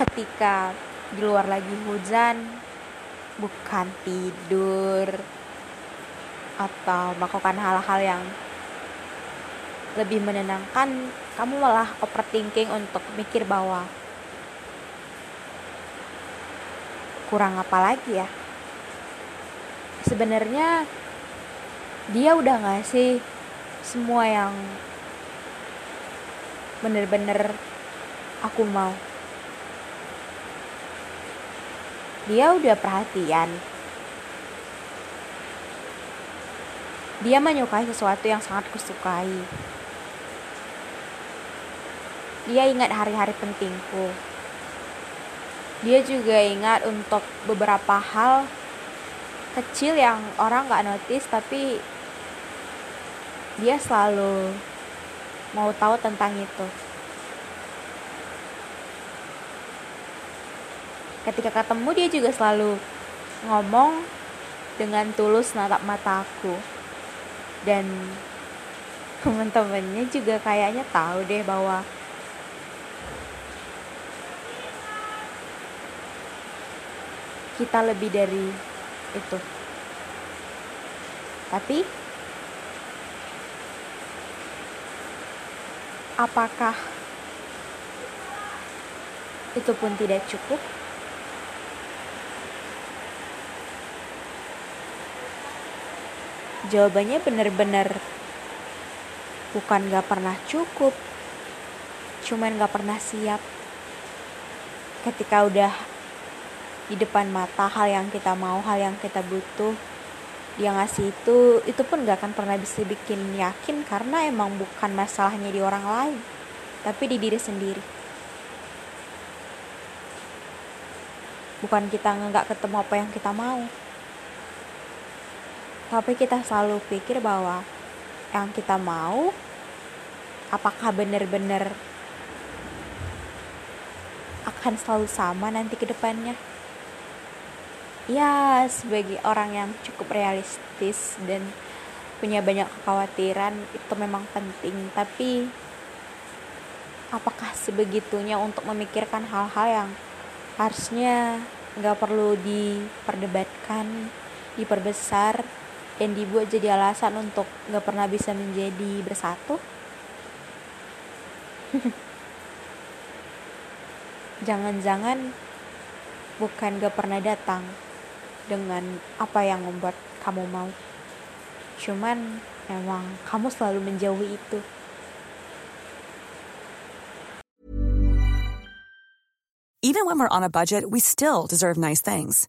Ketika di luar lagi hujan, bukan tidur atau melakukan hal-hal yang lebih menenangkan kamu malah overthinking untuk mikir bahwa kurang apa lagi ya? Sebenarnya dia udah ngasih semua yang bener-bener aku mau dia udah perhatian dia menyukai sesuatu yang sangat kusukai dia ingat hari-hari pentingku. Dia juga ingat untuk beberapa hal kecil yang orang gak notice tapi dia selalu mau tahu tentang itu. Ketika ketemu dia juga selalu ngomong dengan tulus natap mataku dan teman-temannya juga kayaknya tahu deh bahwa kita lebih dari itu. Tapi apakah itu pun tidak cukup? Jawabannya benar-benar bukan gak pernah cukup, cuman gak pernah siap. Ketika udah di depan mata hal yang kita mau hal yang kita butuh dia ngasih itu itu pun gak akan pernah bisa bikin yakin karena emang bukan masalahnya di orang lain tapi di diri sendiri bukan kita nggak ketemu apa yang kita mau tapi kita selalu pikir bahwa yang kita mau apakah benar-benar akan selalu sama nanti ke depannya? Ya sebagai orang yang cukup realistis dan punya banyak kekhawatiran itu memang penting. Tapi apakah sebegitunya untuk memikirkan hal-hal yang harusnya nggak perlu diperdebatkan diperbesar dan dibuat jadi alasan untuk nggak pernah bisa menjadi bersatu jangan-jangan bukan gak pernah datang dengan apa yang membuat kamu mau. Cuman memang kamu selalu menjauhi itu. Even when we're on a budget, we still deserve nice things.